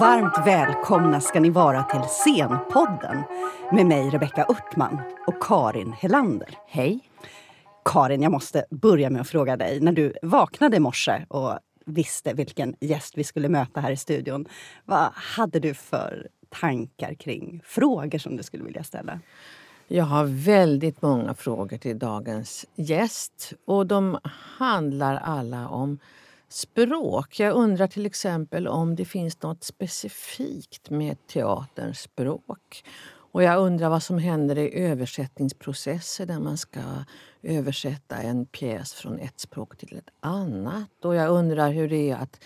Varmt välkomna ska ni vara till Scenpodden med mig Rebecka Örtman och Karin Helander. Hej. Karin, jag måste börja med att fråga dig. När du vaknade i morse och visste vilken gäst vi skulle möta här i studion. Vad hade du för tankar kring frågor som du skulle vilja ställa? Jag har väldigt många frågor till dagens gäst. Och De handlar alla om språk. Jag undrar till exempel om det finns något specifikt med teaterns språk. Och jag undrar vad som händer i översättningsprocesser där man ska översätta en pjäs från ett språk till ett annat. Och jag undrar hur det är att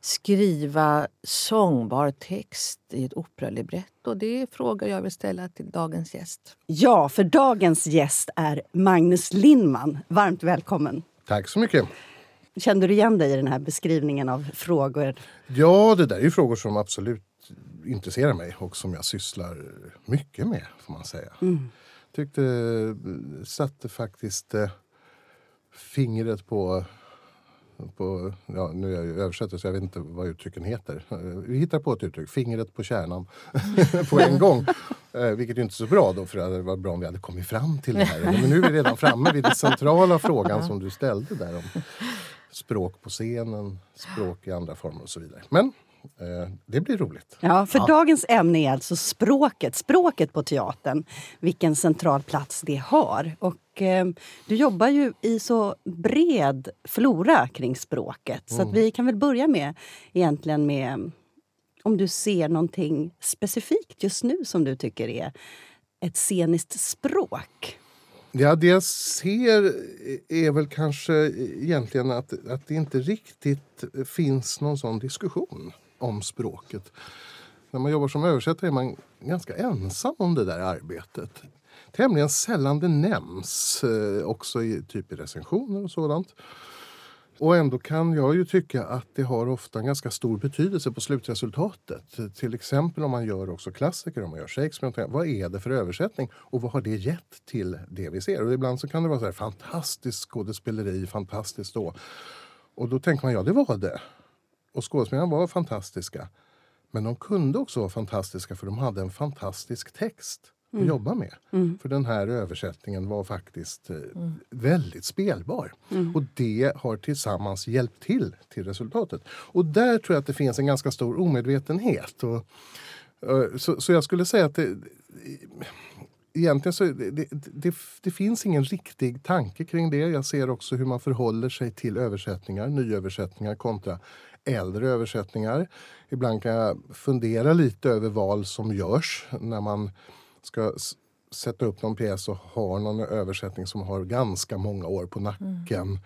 skriva sångbar text i ett operalibretto? Det är frågor jag vill ställa till dagens gäst. Ja, för dagens gäst är Magnus Lindman. Varmt välkommen. Tack så mycket. Kände du igen dig i den här beskrivningen av frågor? Ja, det där är ju frågor som absolut intresserar mig och som jag sysslar mycket med, får man säga. Mm. Tyckte satte faktiskt eh, fingret på på, ja, nu är jag översätter så jag vet inte vad uttrycken heter. Vi hittar på ett uttryck, fingret på kärnan på en gång. Eh, vilket är inte så bra då för det varit bra om vi hade kommit fram till det här. Men nu är vi redan framme vid den centrala frågan som du ställde där om språk på scenen, språk i andra former och så vidare. Men Eh, det blir roligt. Ja, för ja. dagens ämne är alltså språket. Språket på teatern. Vilken central plats det har. Och eh, du jobbar ju i så bred flora kring språket. Mm. Så vi kan väl börja med egentligen med om du ser någonting specifikt just nu som du tycker är ett sceniskt språk. Ja, det jag ser är väl kanske egentligen att, att det inte riktigt finns någon sån diskussion om språket. När man jobbar som översättare är man ganska ensam om det där arbetet. Tämligen sällan det nämns, eh, också i, typ i recensioner och sådant. Och ändå kan jag ju tycka att det har ofta en ganska stor betydelse på slutresultatet. Till exempel om man gör också klassiker, om man gör Shakespeare. Vad är det för översättning och vad har det gett till det vi ser? Och ibland så kan det vara så här, fantastiskt skådespeleri, fantastiskt då. Och då tänker man, ja det var det. Och skådespelarna var fantastiska. Men de kunde också vara fantastiska för de hade en fantastisk text mm. att jobba med. Mm. För den här översättningen var faktiskt eh, mm. väldigt spelbar. Mm. Och det har tillsammans hjälpt till till resultatet. Och där tror jag att det finns en ganska stor omedvetenhet. Och, eh, så, så jag skulle säga att det, egentligen så det, det, det, det, finns ingen riktig tanke kring det. Jag ser också hur man förhåller sig till översättningar, nyöversättningar kontra äldre översättningar. Ibland kan jag fundera lite över val som görs när man ska sätta upp någon pjäs och har någon översättning som har ganska många år på nacken. Mm.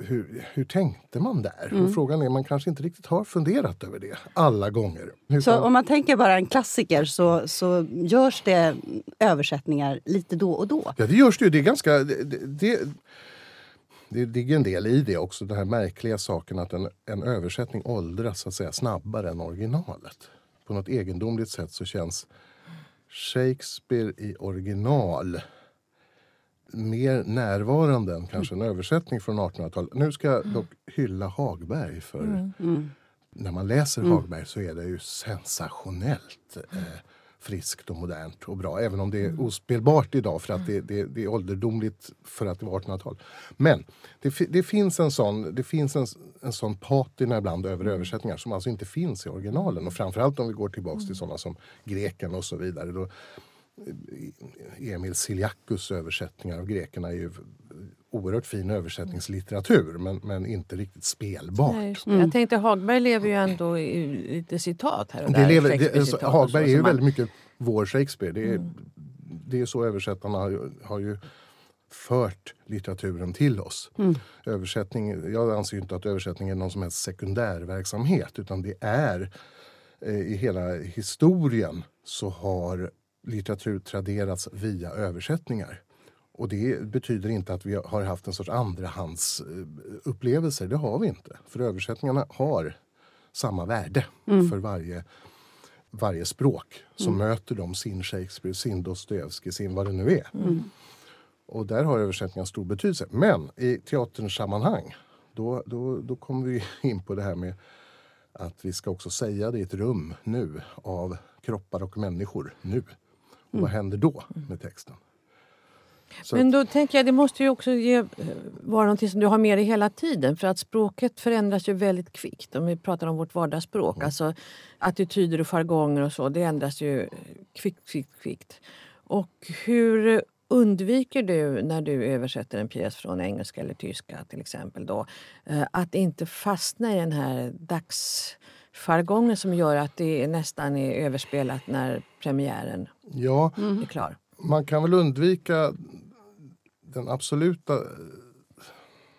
Hur, hur, tänkte man där? Mm. Och frågan är, man kanske inte riktigt har funderat över det alla gånger. Utan... Så om man tänker bara en klassiker så, så görs det översättningar lite då och då? Ja, det görs det. Det är ganska... Det, det, det ligger en del i det också, den här märkliga saken att en, en översättning åldras så att säga, snabbare än originalet. På något egendomligt sätt så känns Shakespeare i original mer närvarande än kanske en översättning från 1800-talet. Nu ska jag dock hylla Hagberg för mm. Mm. när man läser mm. Hagberg så är det ju sensationellt. Eh, friskt och modernt och bra. Även om det är ospelbart idag för att det, det, det är ålderdomligt för att det var 1800-tal. Men det, det, finns en sån, det finns en, en sån patina ibland över översättningar som alltså inte finns i originalen. Och framförallt om vi går tillbaks till sådana som greken och så vidare. Då, eh, Emil Siliakus översättningar av grekerna är ju oerhört fin översättningslitteratur men, men inte riktigt spelbart. Nej, mm. Jag tänkte Hagberg lever ju ändå i lite citat här och det där. Lever, det, alltså, Hagberg är ju väldigt mycket vår Shakespeare. Det är, mm. det är så översättarna har, har ju fört litteraturen till oss. Mm. Översättning, jag anser inte att översättning är någon som helst sekundärverksamhet utan det är eh, i hela historien så har litteratur traderats via översättningar. Och det betyder inte att vi har haft en sorts andrahandsupplevelse. Det har vi inte. För översättningarna har samma värde mm. för varje, varje språk som mm. möter dem sin Shakespeare, sin Dostojevskij, sin vad det nu är. Mm. Och där har översättningar stor betydelse. Men i teaterns sammanhang då, då, då kommer vi in på det här med att vi ska också säga det i ett rum nu av kroppar och människor nu. Och vad händer då med texten? Så Men då tänker jag det måste ju också ge, vara någonting som du har med dig hela tiden. För att språket förändras ju väldigt kvickt. Om vi pratar om vårt vardagsspråk. Mm. Alltså attityder och jargonger och så. Det ändras ju kvickt, kvickt, kvickt. Och hur undviker du när du översätter en pjäs från engelska eller tyska till exempel då eh, att inte fastna i den här dagsjargongen som gör att det nästan är överspelat när premiären ja, är klar? Man kan väl undvika den absoluta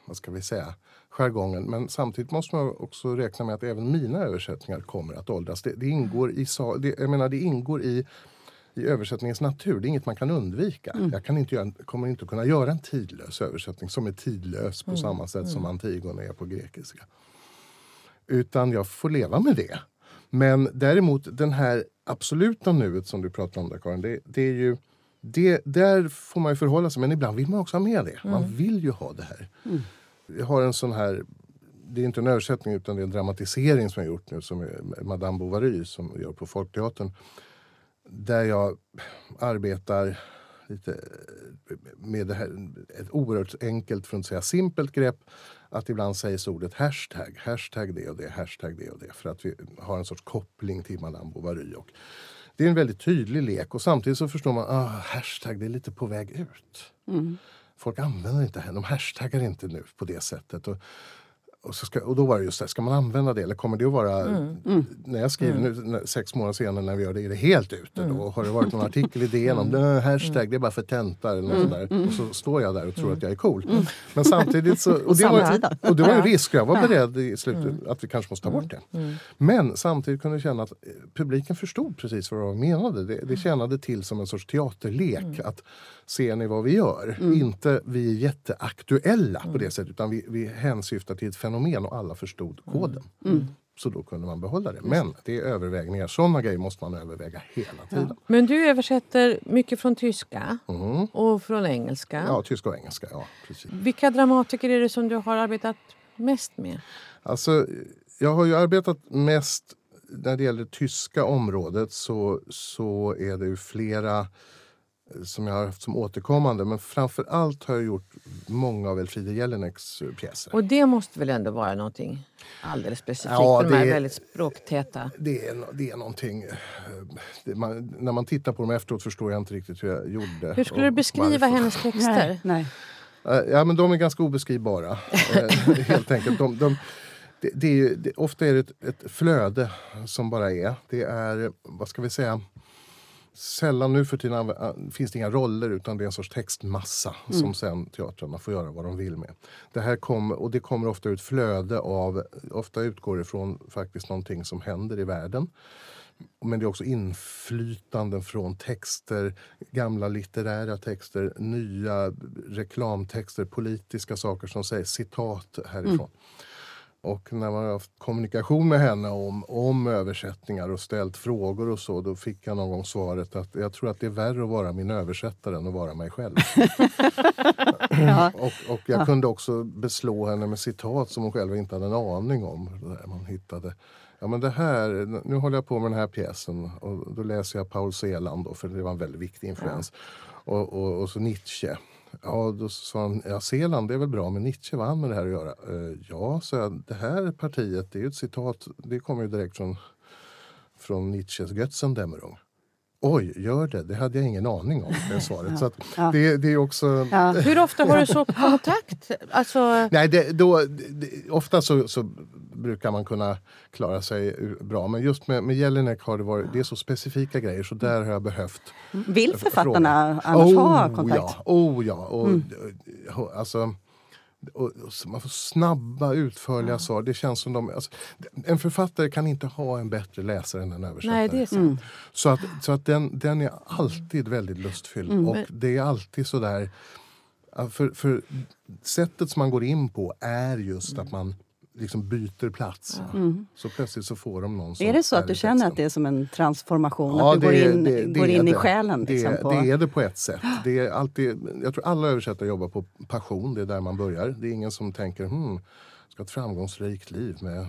vad ska vi säga, jargongen. Men samtidigt måste man också räkna med att även mina översättningar kommer att åldras. Det, det ingår, i, det, jag menar, det ingår i i översättningens natur. Det är inget man kan undvika. Mm. Jag kan inte göra, kommer inte kunna göra en tidlös översättning som är tidlös på mm. samma sätt som mm. Antigone är på grekiska. Utan jag får leva med det. Men däremot den här absoluta nuet som du pratar om där Karin, det, det är ju det, där får man ju förhålla sig, men ibland vill man också ha med det. Man mm. vill ju ha det här. Mm. Jag har en sån här det är inte en översättning utan det är en dramatisering som jag gjort nu som Madame Bovary som gör på Folkteatern där jag arbetar lite med det här, ett oerhört enkelt, för att inte säga simpelt grepp. Att ibland sägs ordet hashtag, hashtag det och det, hashtag det och det. För att vi har en sorts koppling till Madame Bovary. Och det är en väldigt tydlig lek och samtidigt så förstår man att ah, hashtag det är lite på väg ut. Mm. Folk använder inte de hashtaggar inte nu på det sättet. Och och, så ska, och då var det just det, ska man använda det eller kommer det att vara... Mm. Mm. När jag skriver mm. nu, sex månader senare när vi gör det, är det helt ute mm. då? Har det varit någon artikel i DN om mm. hashtag, mm. det är bara för tentar eller något mm. där. Och så står jag där och tror att jag är cool. Men samtidigt så... Och det, var, och det var en risk, jag var beredd i slutet att vi kanske måste ta bort det. Men samtidigt kunde jag känna att eh, publiken förstod precis vad jag menade. Det, det tjänade till som en sorts teaterlek. Att ser ni vad vi gör? Inte vi är jätteaktuella på det sättet utan vi, vi hänsyftar till ett fenomen och alla förstod koden. Mm. mm. Så då kunde man behålla det. Men det är övervägningar. Sådana grejer måste man överväga hela tiden. Ja. Men du översätter mycket från tyska mm. och från engelska? Ja, tyska och engelska. Ja, precis. Vilka dramatiker är det som du har arbetat mest med? Alltså, jag har ju arbetat mest när det gäller det tyska området så, så är det ju flera som jag har haft som återkommande. Men framför allt har jag gjort många av Elfriede Jelineks pjäser. Och det måste väl ändå vara någonting alldeles specifikt ja, för de här väldigt språktäta? Det är, det är någonting... Eh, det, man, när man tittar på dem efteråt förstår jag inte riktigt hur jag gjorde. Hur skulle du beskriva varför. hennes texter? Nej, nej. Eh, ja, men de är ganska obeskrivbara. Eh, helt enkelt. De, de, det, det är, det, ofta är det ett, ett flöde som bara är. Det är, vad ska vi säga sällan nu för tiden finns det inga roller utan det är en sorts textmassa mm. som sen teatrarna får göra vad de vill med. Det här kom, och det kommer ofta ut flöde av, ofta utgår ifrån faktiskt någonting som händer i världen. Men det är också inflytanden från texter, gamla litterära texter, nya reklamtexter, politiska saker som sägs, citat härifrån. Mm. Och när man har haft kommunikation med henne om, om översättningar och ställt frågor och så, då fick jag någon gång svaret att jag tror att det är värre att vara min översättare än att vara mig själv. ja. och, och jag ja. kunde också beslå henne med citat som hon själv inte hade en aning om. Där man hittade. Ja, men det här, nu håller jag på med den här pjäsen och då läser jag Paul Celan, då, för det var en väldigt viktig influens. Ja. Och, och, och så Nietzsche. Ja, då sa han, ja Seeland är väl bra, men Nietzsche, vad har han med det här att göra? Uh, ja, så jag, det här partiet, det är ju ett citat, det kommer ju direkt från, från Nietzsches Götzendämmerung. Oj, gör det? Det hade jag ingen aning om. Det svaret. Så ja. det, det, är också... Ja. Hur ofta har du så kontakt? Alltså... Nej, det, då, det, ofta så, så, brukar man kunna klara sig bra. Men just med, med Jelinek har det varit det är så specifika grejer så där har jag behövt Vill författarna fråga. annars oh, ha kontakt? Ja, oh ja. Och, mm. alltså, och, man får snabba, utförliga ja. svar. Det känns som de, alltså, en författare kan inte ha en bättre läsare än en översättare. Nej, det är sant. Mm. Så, att, så att den, den är alltid väldigt lustfylld. Mm. Och det är alltid sådär... För, för sättet som man går in på är just mm. att man liksom byter plats. Mm. Så plötsligt så får de någon Är det så att du känner att det är som en transformation? Ja, att du det, går in, det, det går in i själen? Liksom, det, på... det är det på ett sätt. Det är alltid, jag tror alla översättare jobbar på passion, det är där man börjar. Det är ingen som tänker hmm, ett framgångsrikt liv med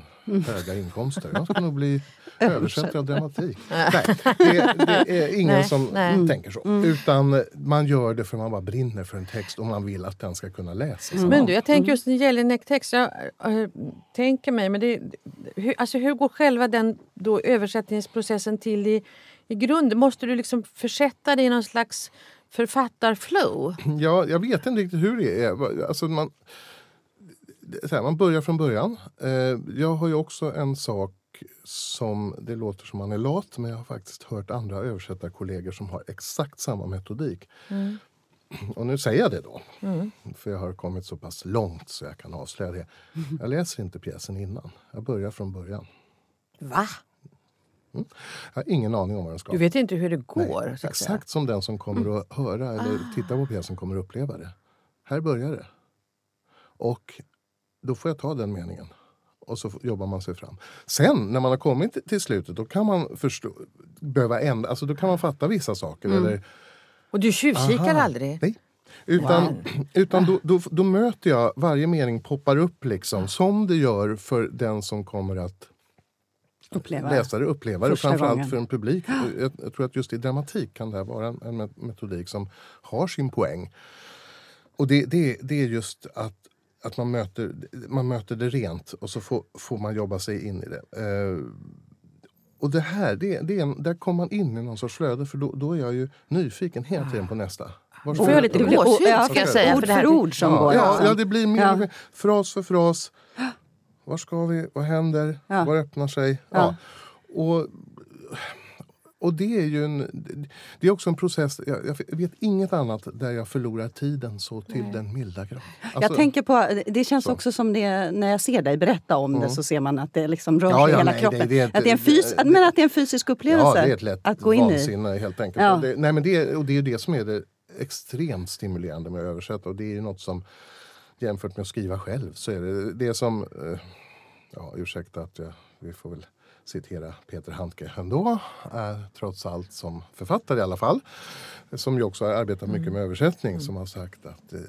höga inkomster. Jag ska nog bli översättare av dramatik. Nej, det, det är ingen Nej, som nej. tänker så. Utan man gör det för man bara brinner för en text och man vill att den ska kunna läsas. Men du, jag tänker just en Jelinek-text. Jag äh, tänker mig, men det, hur, alltså hur går själva den då översättningsprocessen till i, i grunden? Måste du liksom försätta dig i någon slags författarflow? Ja, jag vet inte riktigt hur det är. Alltså man, det så här, man börjar från början. Eh, jag har ju också en sak som, det låter som man är lat, men jag har faktiskt hört andra översättarkollegor som har exakt samma metodik. Och nu säger jag det då, för jag har kommit så pass långt så jag kan avslöja det. Jag läser inte pjäsen innan, jag börjar från början. Va? Jag har ingen aning om vad den ska. Du vet inte hur det går? Nej, att säga. Mm. exakt som den som kommer att höra eller titta på pjäsen kommer att uppleva det. Här börjar det. Och då får jag ta den meningen. Och så jobbar man sig fram. Sen när man har kommit till- slutet då kan man förstå, behöva ändra, alltså då kan man fatta vissa saker. Mm. Eller, Och du tjuvkikar Aha. aldrig? Nej. Utan, Wow. utan då, då, då möter jag, varje mening poppar upp liksom som det gör för den som kommer att Uppleva. läsare uppleva det. Framförallt gången. för en publik. Jag, jag tror att just i dramatik kan det här vara en, en met- metodik som har sin poäng. Och det, det, det är just att, att man, möter, man möter det rent och så får, får man jobba sig in i det. Eh, och det här, det, det är en, där kommer man in i någon sorts flöde för då, då är jag ju nyfiken hela tiden på nästa. Var Nu ska får jag lite gåshud ja, ska jag säga. Ord för ord som Ja. går. Ja, liksom. ja, det blir mer, Ja. mer fras för fras. Var ska vi? Vad händer? Ja. Var öppnar sig? Ja. Ja. Och, och det är ju en, det är också en process. Jag, jag vet inget annat där jag förlorar tiden så till den milda grad. Alltså, jag tänker på, det känns så. också som det, när jag ser dig berätta om det så ser man att det liksom rör Ja, i ja, hela nej, kroppen. det- det är att det är en fys, det- men att det är en fysisk upplevelse Ja, det är ett lätt att gå in i. vansinne helt enkelt. Ja. Och det, nej, men det, och det är ju det som är det extremt stimulerande med att översätta. Och det är ju något som jämfört med att skriva själv så är det det som... Eh, ja, ursäkta att jag, vi får väl citera Peter Handke ändå. Eh, trots allt som författare i alla fall. Som ju också har arbetat mycket med översättning. Som har sagt att eh,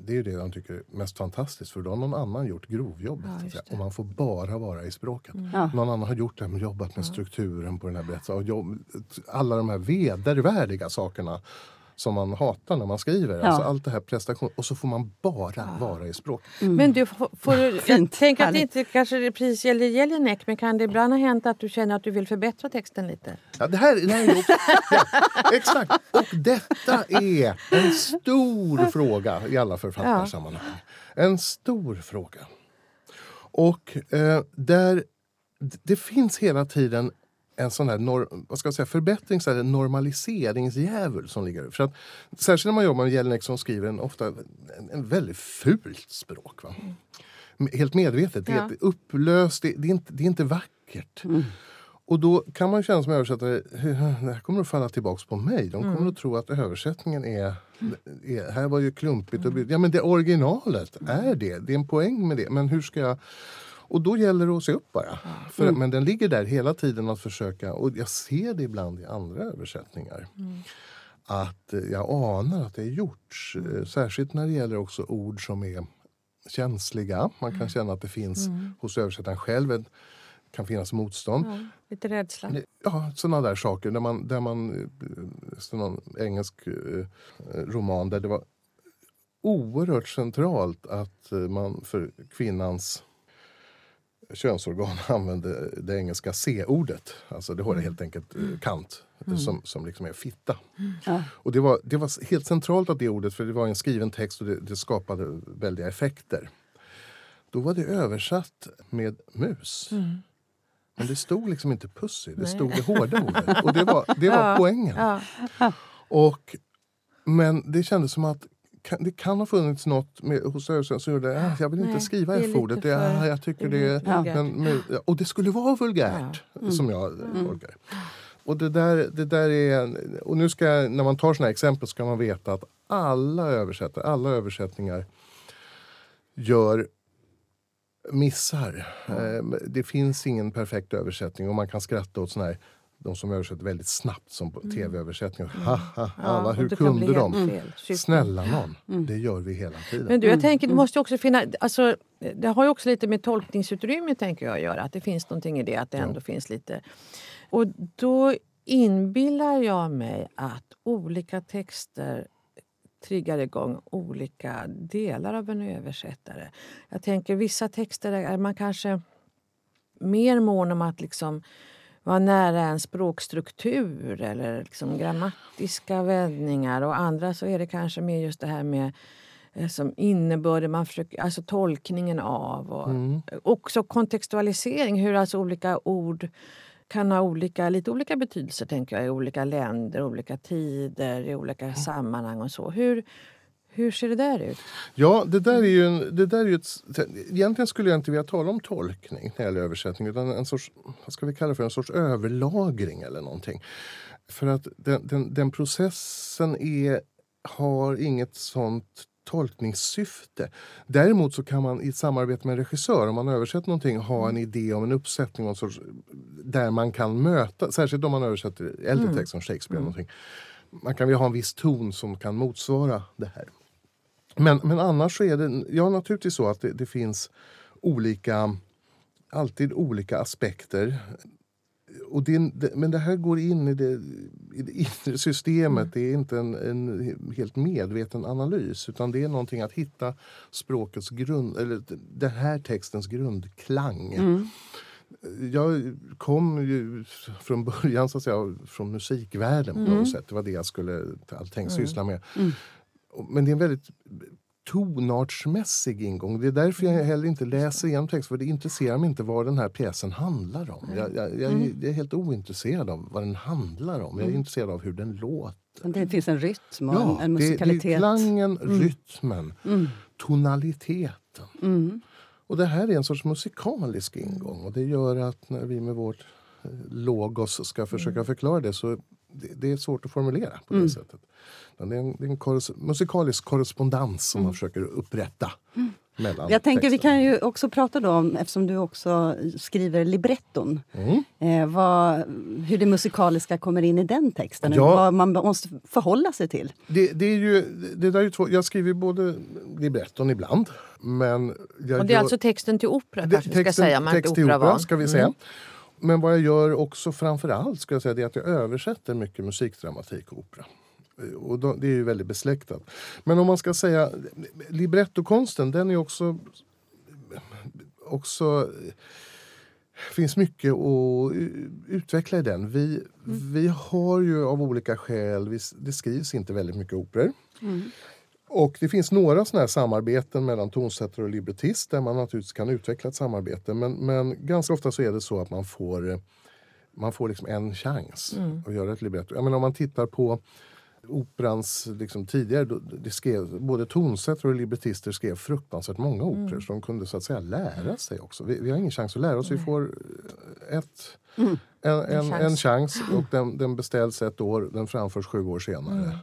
det är det han tycker är mest fantastiskt. För då har någon annan gjort grovjobbet. det. och man får bara vara i språket. Ja. Någon annan har gjort det, jobbat med strukturen på den här berättelsen. Och jobb, alla de här vedervärdiga sakerna som man hatar när man skriver. Ja. Alltså allt det här prestation. Och så får man bara vara i språk. Men du, får får du, jag Fint, tänker att det inte kanske det precis gäller Jelinek, men kan det ibland ha hänt att du känner att du vill förbättra texten lite? Ja, det här, det här är också, ja, exakt. Och detta är en stor fråga i alla författarsammanhang. En stor fråga. Och eh, där det finns hela tiden en sån här nor, vad ska jag säga, förbättrings eller normaliseringsdjävul som ligger För att Särskilt när man jobbar med Jelinek som skriver en ofta en, en väldigt fult språk. Va? Helt medvetet. Det är upplöst, det, det, är inte, det är inte vackert. Och då kan man känna som översättare, det här kommer att falla tillbaks på mig. De kommer att tro att översättningen är, är här var ju klumpigt. Och, ja men det originalet är det, det är en poäng med det. Men hur ska jag... Och då gäller det att se upp bara. För, Men den ligger där hela tiden att försöka, och jag ser det ibland i andra översättningar. Att eh, jag anar att det är gjorts. Eh, Särskilt när det gäller också ord som är känsliga. Man kan känna att det finns hos översättaren själv ett, kan finnas motstånd. Ja, lite rädsla. Ja, sådana där saker. Där man, där man eh, någon engelsk roman där det var oerhört centralt att man för kvinnans könsorgan använde det engelska C-ordet. Alltså det har det helt enkelt eh, kant, eh, som, som liksom är fitta. Ja. Och det var, det var helt centralt att det ordet, för det var en skriven text och det, det skapade väldiga effekter. Då var det översatt med mus. Men det stod liksom inte pussy, det Nej. stod det hårda ordet. Och det var, det var Ja. poängen. Ja. Och, men det kändes som att kan, det kan ha funnits något med, hos översättaren som gjorde att jag vill inte Nej, skriva F-ordet. för- ah, jag tycker det är Ja. vulgärt. men, men, och det skulle vara vulgärt, som jag mm. tolkar det. Och det där, det där är, och nu ska när man tar såna här exempel ska man veta att alla översättare, alla översättningar gör missar. Eh, Det finns ingen perfekt översättning och man kan skratta åt såna här de som översätter väldigt snabbt som på tv-översättningar. Ha, ha, Ja, ha, och hur kunde de? Snälla någon, det gör vi hela tiden. Men du, jag tänker det måste också finnas... Alltså, det har ju också lite med tolkningsutrymme tänker jag att göra. Att det finns någonting i det. Att det ändå finns lite... Och då inbillar jag mig att olika texter triggar igång olika delar av en översättare. Jag tänker vissa texter är man kanske mer mån om att liksom vara nära en språkstruktur eller liksom grammatiska vändningar. Och andra så är det kanske mer just det här med eh, som innebörden, man försöker, alltså tolkningen av. Och Också kontextualisering, hur alltså olika ord kan ha olika, lite olika betydelser tänker jag, i olika länder, olika tider, i olika sammanhang och så. Hur, hur ser det där ut? Ja, det där är ju, en, det där är ju ett, Egentligen skulle jag inte vilja tala om tolkning när det gäller översättning utan en sorts, vad ska vi kalla för, en sorts överlagring eller någonting. För att den, den, den processen är, har inget sånt tolkningssyfte. Däremot så kan man i samarbete med en regissör, om man översätter någonting, ha en idé om en uppsättning någon sorts, där man kan möta, särskilt om man översätter äldre text som Shakespeare. eller Någonting. Man kan ju ha en viss ton som kan motsvara det här. Men, men annars så är det ja, naturligtvis så att det, det finns olika, alltid olika aspekter. Och det, men det här går in i det, i det inre systemet. Det är inte en, en helt medveten analys utan det är någonting att hitta språkets grund, eller den här textens grundklang. Jag kom ju från början så att säga, från musikvärlden på något sätt. Det var det jag skulle tänkt syssla med. Men det är en väldigt tonartsmässig ingång. Det är därför jag heller inte läser igenom text. För det intresserar mig inte vad den här pjäsen handlar om. Jag, jag, jag, är- jag är helt ointresserad av vad den handlar om. Jag är intresserad av hur den låter. Det finns en rytm och Ja, en, en det, det är musikalitet. klangen, rytmen, tonaliteten. Mm. Och det här är en sorts musikalisk ingång och det gör att när vi med vårt eh, logos ska försöka förklara det så det, det är svårt att formulera på det sättet. Men Det är en, det är en korres- musikalisk korrespondens som man försöker upprätta. Mellan Jag tänker vi texterna. kan ju också prata då om, eftersom du också skriver libretton, Mm. eh, vad, hur det musikaliska kommer in i den texten. Ja. Vad man måste förhålla sig till. Det, det är ju, det där är ju två, jag skriver både libretton ibland men... Jag Och det är gör- alltså texten till opera Det- kanske vi ska säga, inte text till opera ska vi säga. Men vad jag gör också framför allt ska jag säga, det är att jag översätter mycket musikdramatik och opera. Eh, Och då, det är ju väldigt besläktat. Men om man ska säga librettokonsten, den är också... också finns mycket att utveckla i den. Vi, vi har ju av olika skäl, vi, det skrivs inte väldigt mycket operor. Och det finns några såna här samarbeten mellan tonsättare och librettist där man naturligtvis kan utveckla ett samarbete. Men, men ganska ofta så är det så att man får, eh, man får liksom en chans att göra ett libretto. Jag menar, om man tittar på operans liksom, tidigare, då, det skrev, både tonsättare och librettister skrev fruktansvärt många operor så de kunde så att säga lära sig också. Vi, vi har ingen chans att lära oss, vi får eh, ett, en, en, chans. en chans och den, den beställs ett år, den framförs sju år senare.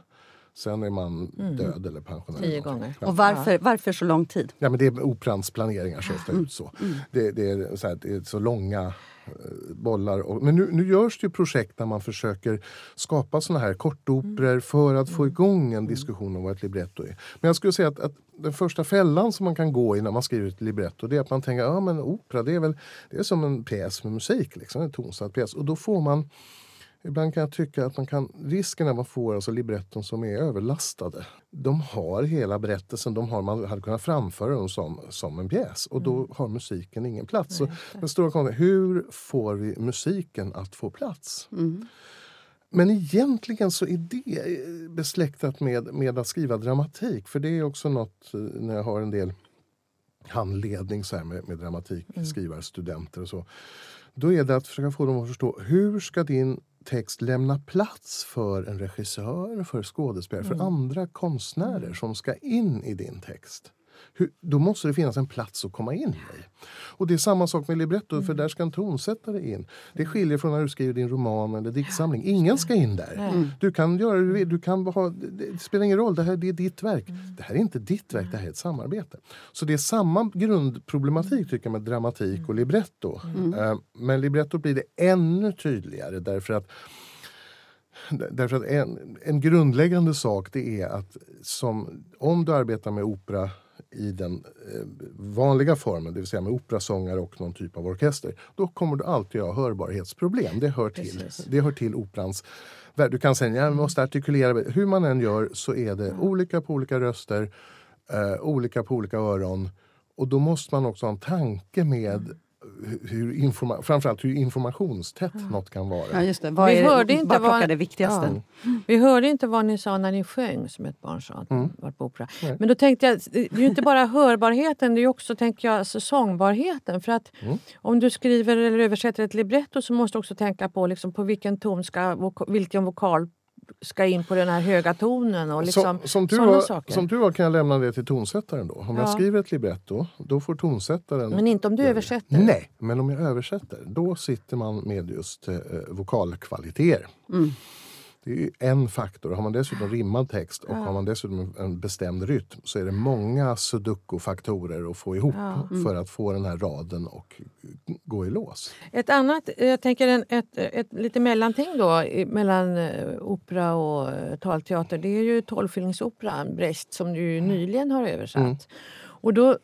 Sen är man död eller pensionär. Tio gånger. Ja. Och varför, varför så lång tid? Ja, men det är operans planeringar ser ofta ut så. Det, det, är så här, det är så långa eh, bollar. Och, men nu, nu görs det ju projekt där man försöker skapa såna här kortoperor för att få igång en diskussion om vad ett libretto är. Men jag skulle säga att, att den första fällan som man kan gå i när man skriver ett libretto det är att man tänker ja men opera det är väl det är som en pjäs med musik, liksom, en tonsatt pjäs. Och då får man Ibland kan jag tycka att man kan, risken är att man får alltså libretton som är överlastade. De har hela berättelsen, de har, man hade kunnat framföra dem som, som en pjäs och då har musiken ingen plats. Så den stora är, hur får vi musiken att få plats? Men egentligen så är det besläktat med, med att skriva dramatik. För det är också något eh, när jag har en del handledning så här med, med dramatikskrivare, studenter och så. Då är det att försöka få dem att förstå hur ska din text lämna plats för en regissör, för skådespelare, för andra konstnärer som ska in i din text. Hur, då måste det finnas en plats att komma in i. Och det är samma sak med libretto, Mm. för där ska en tonsättare in. Det skiljer från när du skriver din roman eller diktsamling. Ingen ska in där. Du kan göra du du kan ha, det spelar ingen roll, det här det är ditt verk. Mm. Det här är inte ditt verk, det här är ett samarbete. Så det är samma grundproblematik tycker jag med dramatik och libretto. Eh, Men libretto blir det ännu tydligare därför att Därför att en, en grundläggande sak det är att som, om du arbetar med opera i den eh, vanliga formen, det vill säga med operasångare och någon typ av orkester, då kommer du alltid ha hörbarhetsproblem. Det hör till, Precis. det hör till operans. Du kan säga att jag måste artikulera. Hur man än gör så är det olika på olika röster, eh, olika på olika öron. Och då måste man också ha en tanke med hur- hur informa- framförallt hur informationstätt något kan vara. Ja, just det. Vad Vi är, hörde inte vad- det viktigaste. Ja. Vi hörde inte vad ni sa när ni sjöng, som ett barn sa. att Mm. ni var på opera. Men då tänkte jag, det är ju inte bara hörbarheten, det är också tänker jag, alltså sångbarheten. För att Mm. om du skriver eller översätter ett libretto så måste du också tänka på liksom, på vilken ton ska, vilken vokal ska in på den här höga tonen. Och liksom, som, som, sådana var, saker. som tur var kan jag lämna det till tonsättaren då. Om jag Ja. skriver ett libretto, då får tonsättaren... Men inte om du översätter. Nej, men om jag översätter, då sitter man med just eh, vokalkvaliteter. Mm. Det är ju en faktor. Har man dessutom rimmad text och har man dessutom en- bestämd rytm så är det många sudoku-faktorer att få ihop Ja. för att få den här raden och gå i lås. Ett annat, jag tänker en, ett, ett lite mellanting då mellan eh, opera och eh, talteater. Det är ju tolvskillingsoperan Brecht som du ju nyligen har översatt. Mm. Och då,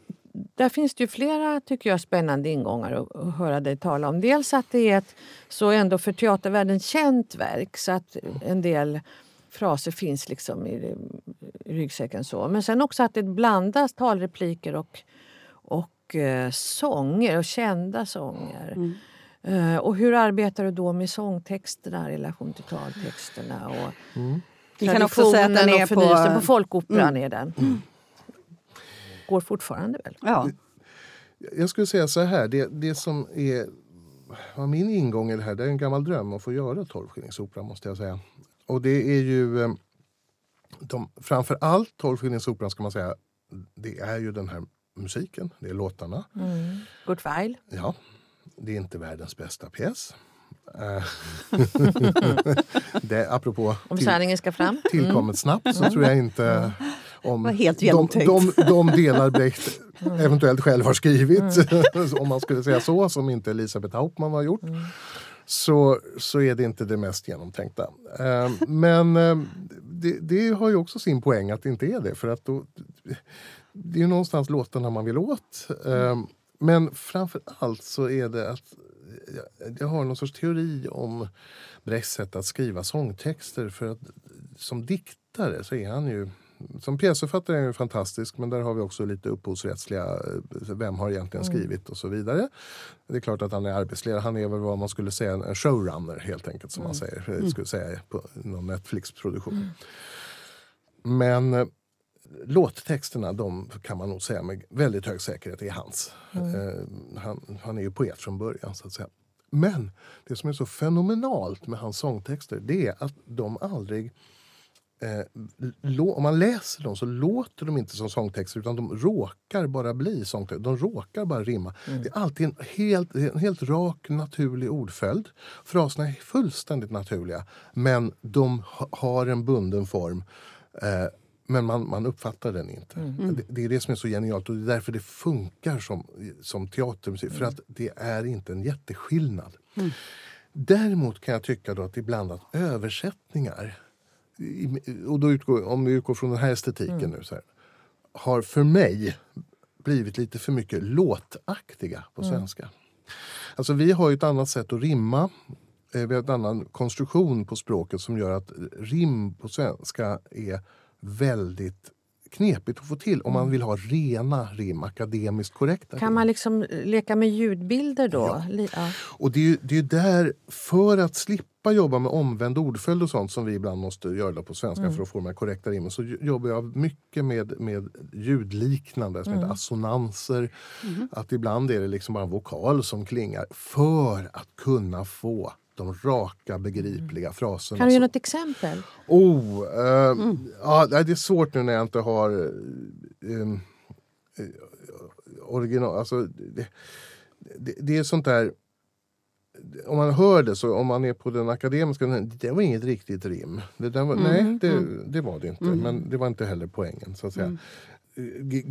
där finns det ju flera tycker jag, spännande ingångar att, att höra dig tala om. Dels att det är ett så ändå för teatervärlden känt verk så att en del fraser finns liksom i, i ryggsäcken. så. Men sen också att det blandas talrepliker och, och eh, sånger och kända sånger. Eh, och hur arbetar du då med sångtexterna i relation till taltexterna? Och Vi kan också säga att den traditionen är och förnyelsen på... på Folkoperan är den. Går fortfarande väl? Ja. Jag skulle säga så här, det, det som är min ingång i det här, det är en gammal dröm att få göra tolvskillingsopera måste jag säga. Och det är ju eh, de, framför allt tolvskillingsoperan ska man säga, det är ju den här musiken, det är låtarna. Mm. Good Weil. Ja, det är inte världens bästa pjäs. Det, apropå Om sanningen ska fram. tillkommet snabbt så tror jag inte om var helt de, genomtänkt. de, de delar Brecht eventuellt själv har skrivit, om man skulle säga så, som inte Elisabeth Hauptmann har gjort. Så, så är det inte det mest genomtänkta. Eh, men eh, det, det har ju också sin poäng att det inte är det. För att då, det är ju någonstans låtarna man vill åt. Eh, men framför allt så är det att jag, jag har någon sorts teori om Brechts sätt att skriva sångtexter. För att som diktare så är han ju som pjäsförfattare är ju fantastisk men där har vi också lite upphovsrättsliga, eh, vem har egentligen skrivit och så vidare. Det är klart att han är arbetsledare, han är väl vad man skulle säga en showrunner helt enkelt som man säger, eh, skulle säga på någon Netflix-produktion. Men eh, låttexterna de kan man nog säga med väldigt hög säkerhet är hans. Eh, han, han är ju poet från början så att säga. Men det som är så fenomenalt med hans sångtexter det är att de aldrig Eh, om man läser dem så låter de inte som sångtexter utan de råkar bara bli sångtexter. De råkar bara rimma. Det är alltid en helt, en helt rak, naturlig ordföljd. Fraserna är fullständigt naturliga men de ha, har en bunden form. Eh, men man, man uppfattar den inte. Det, det är det som är så genialt och det är därför det funkar som, som teatermusik. För att det är inte en jätteskillnad. Däremot kan jag tycka då att ibland att översättningar och då utgår, om vi utgår från den här estetiken nu så här, har för mig blivit lite för mycket låtaktiga på svenska. Alltså vi har ju ett annat sätt att rimma. Eh, Vi har en annan konstruktion på språket som gör att rim på svenska är väldigt knepigt att få till om man vill ha rena rim, akademiskt korrekta Kan rim. man liksom leka med ljudbilder då? Li- Ja. Och det är ju det är där, för att slippa jobba med omvänd ordföljd och sånt som vi ibland måste göra på svenska för att få de här korrekta rimmen, så jobbar jag mycket med, med ljudliknande, som heter assonanser. Att ibland är det liksom bara en vokal som klingar för att kunna få de raka, begripliga fraserna. Kan du ge något exempel? Oh, eh, ja, nej, det är svårt nu när jag inte har... eh, em, original... Alltså, det, det, det är sånt där... Om man hör det, så om man är på den akademiska, det var inget riktigt rim. Det var, Mm, nej, det, mm. det var det inte. Mm. Men det var inte heller poängen. så att säga. Mm.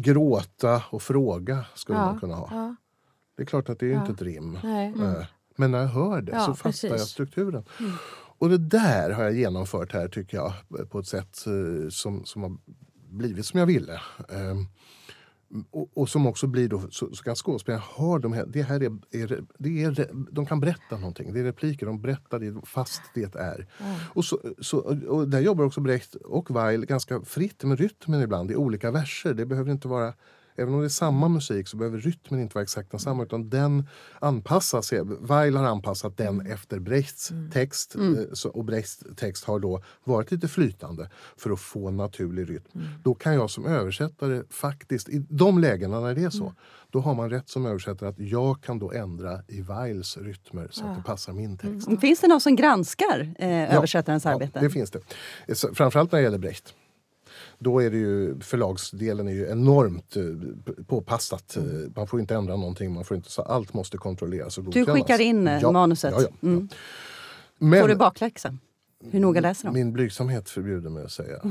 Gråta och fråga skulle Ja, man kunna ha. ja, Det är klart att det är Ja. inte ett rim. nej. Eh, Men när jag hör det Ja, så fattar jag precis. strukturen. Mm. Och det där har jag genomfört här tycker jag på ett sätt eh, som, som har blivit som jag ville. Ehm, och, och som också blir då, så, så kan skådespelaren ha de här, det här är, är, det är, de kan berätta någonting, det är repliker, de berättar det fast det är. Ja. Och, så, så, och där jobbar också Brecht och Weil ganska fritt med rytmen ibland i olika verser. Det behöver inte vara Även om det är samma musik så behöver rytmen inte vara exakt densamma utan den anpassas. Weil har anpassat den efter Brechts text Mm. eh, och Brechts text har då varit lite flytande för att få naturlig rytm. Då kan jag som översättare faktiskt, i de lägena när det är så, då har man rätt som översättare att jag kan då ändra i Weils rytmer så att det passar min text. Finns det någon som granskar eh, översättarens arbete? Ja, det finns det. Framförallt när det gäller Brecht. Då är det ju, förlagsdelen är ju enormt eh, påpassat. Eh, Man får inte ändra någonting, man får inte, så allt måste kontrolleras och Du godkännas. skickar in eh, Ja, manuset. Ja, ja. Mm. Men Får du bakläxa? Hur noga läser de? min blygsamhet förbjuder mig att säga.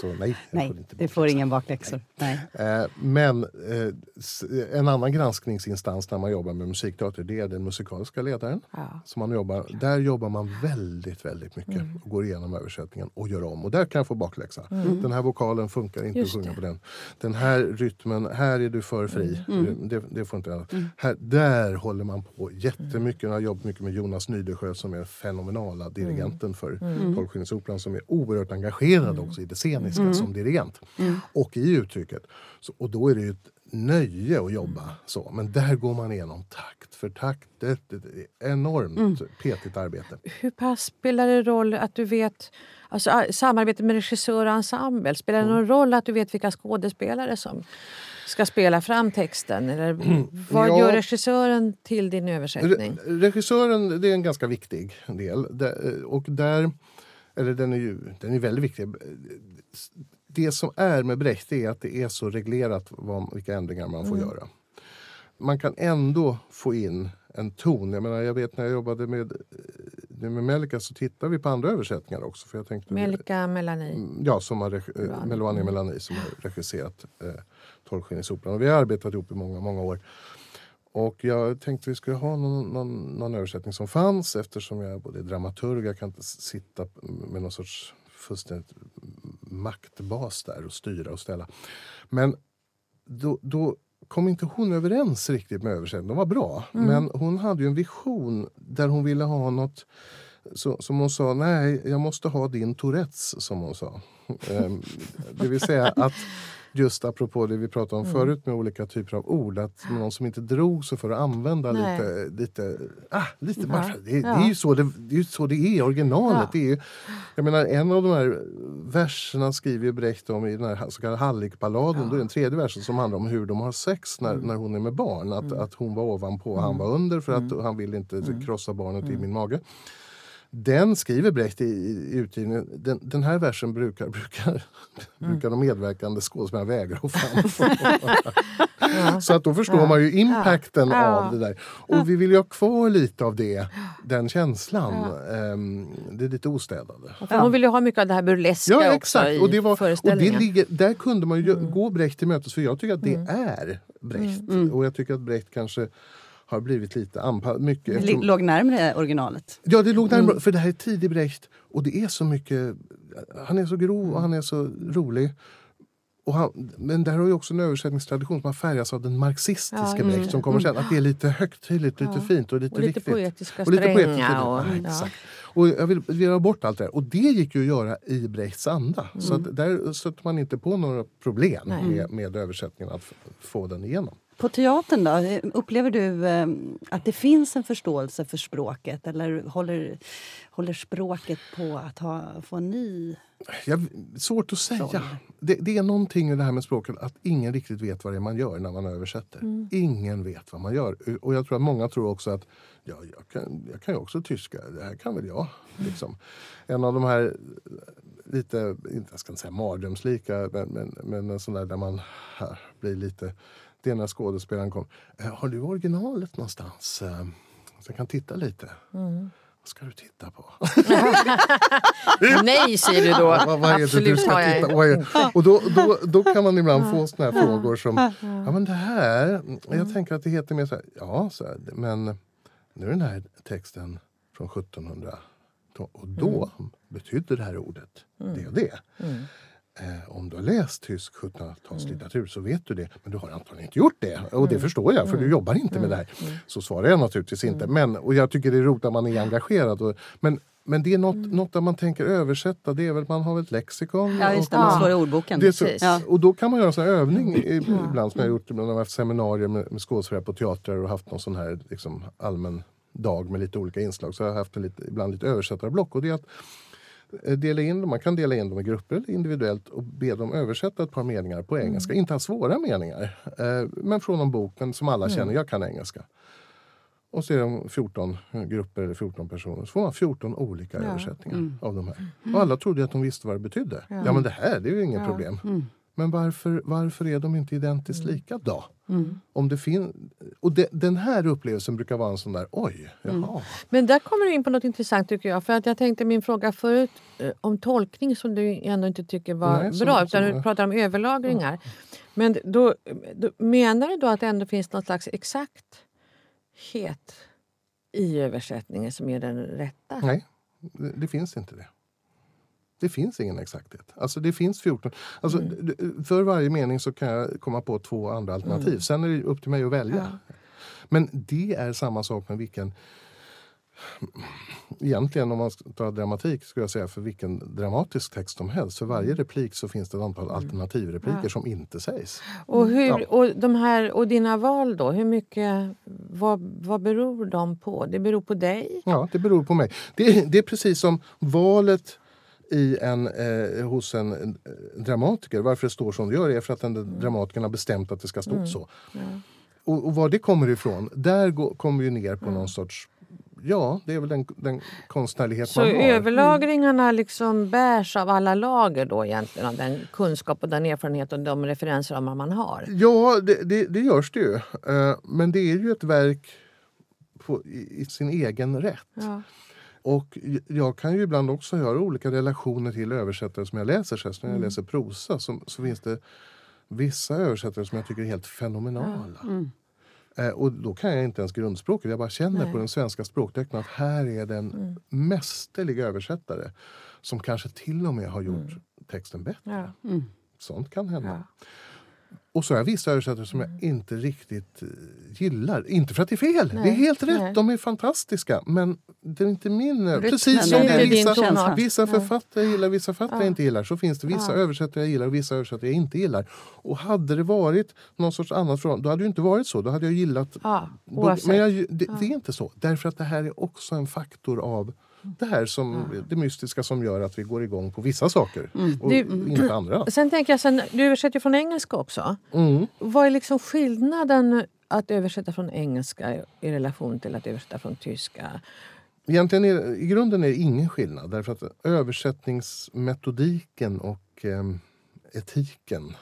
så nej, Nej, inte det får ingen bakläxor. Nej. Eh, Men eh, en annan granskningsinstans när man jobbar med musikteater det är den musikaliska ledaren. Ja. Som man jobbar, där jobbar man väldigt, väldigt mycket Mm. och går igenom översättningen och gör om. Och där kan jag få bakläxa. Mm. Den här vokalen funkar inte Just att sjunga det. på den. Den här rytmen, här är du för fri. Mm. Det, det får inte jag. Här, där håller man på jättemycket. Jag har jobbat mycket med Jonas Nydesjö som är fenomenala dirigenten för Mm. Tolvskillingsoperan som är oerhört engagerad också i det sceniska som dirigent. Och i uttrycket. Så, och då är det ju ett nöje att jobba så. Men där går man igenom takt för takt. Det, det, det är enormt petigt arbete. Hur pass spelar det roll att du vet Alltså, ah, samarbete med regissör och ensemble, spelar det någon roll att du vet vilka skådespelare som ska spela fram texten? Eller vad Ja. gör regissören till din översättning? Re- regissören det är en ganska viktig del. Det- Och där, eller den är ju den är väldigt viktig. Det som är med Brecht är att det är så reglerat vad, vilka ändringar man får göra. Man kan ändå få in en ton. Jag, menar, jag vet när jag jobbade med, eh, med Melika så tittade vi på andra översättningar också. För jag tänkte, Melika Melani. Mm, Ja, som har regi- Melani. eh, Melania Melani som har regisserat eh, Tolvskillingsoperan. Och vi har arbetat ihop i många, många år. Och jag tänkte vi skulle ha någon, någon, någon översättning som fanns eftersom jag är både dramaturg, jag kan inte sitta med någon sorts fullständigt maktbas där och styra och ställa. Men då, då kom inte hon överens riktigt med översättningen. De var bra, men hon hade ju en vision där hon ville ha något så, som hon sa, nej, jag måste ha din Tourettes, som hon sa. Ehm, det vill säga att just apropå det vi pratade om förut med olika typer av ord, att någon som inte drog sig för att använda Nej. lite, lite, ah, lite Ja. det, det Ja. är ju så det, det är, ju så det är originalet. Ja. Det är ju, jag menar, en av de här verserna skriver Brecht om i den här så kallade Hallikballaden. Då är det en tredje versen som handlar om hur de har sex när, när hon är med barn. Att, att hon var ovanpå och han var under för att han vill inte krossa barnet i min mage. Den skriver Brecht i, i utgivningen. Den, den här versen brukar, brukar, brukar de medverkande skådespelarna vägra att framföra. Så att då förstår man ju impacten Ja. av det där. Och vi vill ju ha kvar lite av det, den känslan. Ehm, det är lite ostädade. För Hon vill ju ha mycket av det här burleska Ja, också exakt. i Och, det var, och det. Mm. ligger, där kunde man ju gå Brecht till mötes för jag tycker att det är Brecht. Mm. Och jag tycker att Brecht kanske har blivit lite anpassad. Mycket, Det eftersom- låg närmare originalet. Ja, det låg närmare, Mm. för det här är tidig Brecht och det är så mycket... Han är så grov och han är så rolig. Och han, men där har ju också en översättningstradition som har färgats av den marxistiska Ja, mm. Brecht som kommer sen. Att det är lite högtidligt, lite fint och lite, Och lite viktigt. poetiska Och lite poetiskt. stränga. Och, Ja, ja. exakt. Och jag vill, ha bort allt det där. Och det gick ju att göra i Brechts anda. Så att där stötte man inte på några problem Nej. med, med översättningen att få den igenom. På teatern då, upplever du eh, att det finns en förståelse för språket eller håller, håller språket på att ha, få en ny... Jag, svårt att säga. Det, det är någonting i det här med språket att ingen riktigt vet vad man gör när man översätter. Ingen vet vad man gör. Och jag tror att många tror också att ja, jag, kan, jag kan ju också tyska, det här kan väl jag. Liksom. En av de här lite, jag ska inte säga mardrömslika, men, men, men en sån där där man här, blir lite... Det är när skådespelaren kom. "Eh, Har du originalet någonstans? Eh, Så jag kan titta lite. Mm. Vad ska du titta på? Nej, säger du då. Vad, vad är det du Absolut ska har jag. Och då, då, då kan man ibland få såna här frågor som Ja men det här, jag tänker att det heter mer så här, ja så här, men nu är den här texten från 1700 och då betydde det här ordet det och det. Eh, om du har läst tysk 1700-talslitteratur så vet du det. Men du har antagligen inte gjort det. Och det förstår jag för du jobbar inte med det här. Så svarar jag naturligtvis inte. Men, och jag tycker det är roligt att man är engagerad. Och, men, men det är något, något där man tänker översätta. Det är väl man har väl ett lexikon. Ja, just det. och Man slår i ordboken. det så. Ja. Och då kan man göra en sån här övning i- ibland som jag har gjort när jag har haft seminarier med, med skådespelare på teatrar och haft någon sån här liksom, allmän dag med lite olika inslag. Så jag har haft en lite, ibland lite översättarblock. Och det är att eh, dela in dem, man kan dela in dem i grupper individuellt och be dem översätta ett par meningar på engelska. Inte alls svåra meningar, eh, men från en bok men som alla känner, jag kan engelska. Och så är de 14 grupper eller 14 personer. Så får man 14 olika översättningar av de här. Och alla trodde att de visste vad det betydde. Ja, men det här det är ju inget problem. Men varför, varför är de inte identiskt lika då? Om det fin- och det, den här upplevelsen brukar vara en sån där, oj, jaha. Men där kommer du in på något intressant tycker jag. För att jag tänkte min fråga förut eh, om tolkning som du ändå inte tycker var Nej, bra. utan du pratar om överlagringar. Men då, då, menar du då att det ändå finns någon slags exakthet i översättningen som är den rätta? Nej, det, det finns inte det. Det finns ingen exakthet. Alltså det finns 14. Alltså, d- För varje mening så kan jag komma på två andra alternativ. Sen är det upp till mig att välja. Men det är samma sak med vilken... Egentligen om man ska ta dramatik skulle jag säga för vilken dramatisk text som helst. För varje replik så finns det ett antal alternativrepliker som inte sägs. Och, hur, Ja. och, de här, och dina val då, hur mycket, vad, vad beror de på? Det beror på dig? Ja, det beror på mig. Det, det är precis som valet i en, eh, hos en eh, dramatiker. Varför det står som det gör är för att den dramatikern har bestämt att det ska stå så. Och, och var det kommer ifrån, där går, kommer vi ner på någon sorts... Ja, det är väl den, den konstnärlighet Så man har. överlagringarna liksom bärs av alla lager då egentligen av den kunskap och den erfarenhet och de referensramar man har? Ja, det, det, det görs det ju. Eh, men det är ju ett verk på, i, i sin egen rätt. Ja. Och jag kan ju ibland också göra olika relationer till översättare som jag läser. Så när jag läser prosa så, så finns det vissa översättare som jag tycker är helt fenomenala. Eh, och då kan jag inte ens grundspråket. Jag bara känner på den svenska språkdräkten att här är det en mästerlig översättare som kanske till och med har gjort texten bättre. Ja. Sånt kan hända. Ja. Och så har jag vissa översättare som jag inte riktigt eh, gillar. Inte för att det är fel, det är Nej, helt rätt. nej. De är fantastiska. Men det är inte min... Rytmen Precis som det är vissa, vissa författare jag gillar, vissa författare jag inte gillar. Så finns det vissa Ja. översättare jag gillar och vissa översättare jag inte gillar. Och hade det varit någon sorts annat förhållande, då hade det inte varit så. Då hade jag gillat... Ja, oavsett. Men jag, det, det är inte så. Därför att det här är också en faktor av det här som det mystiska som gör att vi går igång på vissa saker och Du- inte andra. Sen tänker jag, sen, du översätter ju från engelska också. Mm. Vad är liksom skillnaden att översätta från engelska i relation till att översätta från tyska? Egentligen är, I grunden är det ingen skillnad därför att översättningsmetodiken och eh, etiken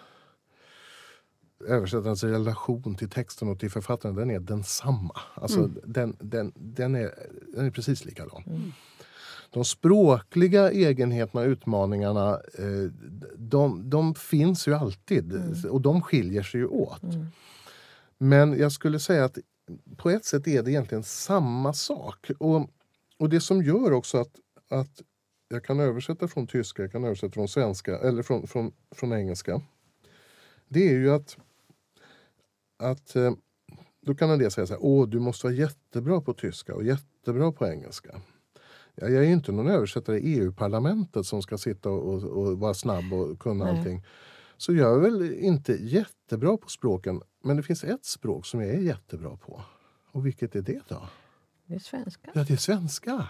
översättarens relation till texten och till författaren den är densamma. Alltså, den, den, den, är, den är precis likadan. De språkliga egenheterna och utmaningarna eh, de, de finns ju alltid och de skiljer sig ju åt. Men jag skulle säga att på ett sätt är det egentligen samma sak. Och, och det som gör också att, att jag kan översätta från tyska, jag kan översätta från svenska eller från, från, från engelska. Det är ju att, att eh, då kan en del säga så här, åh du måste vara jättebra på tyska och jättebra på engelska. Ja, jag är ju inte någon översättare i EU-parlamentet som ska sitta och, och, vara snabb och kunna Nej. allting. Så jag är väl inte jättebra på språken. Men det finns ett språk som jag är jättebra på. Och vilket är det då? Det är svenska. Ja, det är svenska.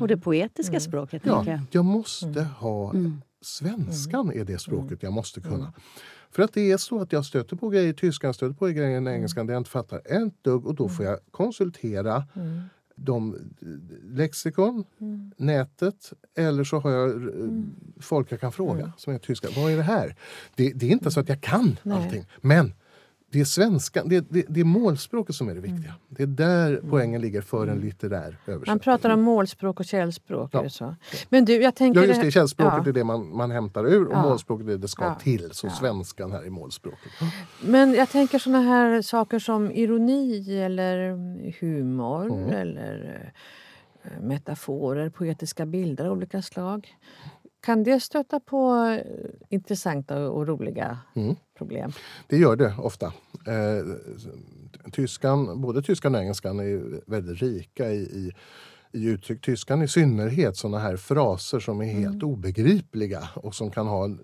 Och det poetiska språket, tänker Ja, jag. jag måste ha... Svenskan är det språket jag måste kunna. För att det är så att jag stöter på grejer i tyskan, stöter på grejer i engelskan där jag inte fattar ett dugg och då får jag konsultera de lexikon, nätet eller så har jag eh, folk jag kan fråga som är tyska. Vad är det här? Det, det är inte så att jag kan Nej. allting. Men det är svenska, det, det, det är målspråket som är det viktiga. Det är där poängen ligger för en litterär Man översättning. pratar om målspråk och källspråk. Ja. Så? Men du, jag tänker... Ja, just det. Källspråket Ja. är det man, man hämtar ur och Ja. målspråket är det det ska Ja. till. Så svenskan här är målspråket. Men jag tänker såna här saker som ironi eller humor Mm. eller eh, metaforer, poetiska bilder av olika slag. Kan det stöta på eh, intressanta och roliga Mm. problem? Det gör det ofta. Eh, tyskan, både tyskan och engelskan är väldigt rika i, i, i uttryck. Tyskan i synnerhet, såna här fraser som är helt obegripliga och som kan ha en,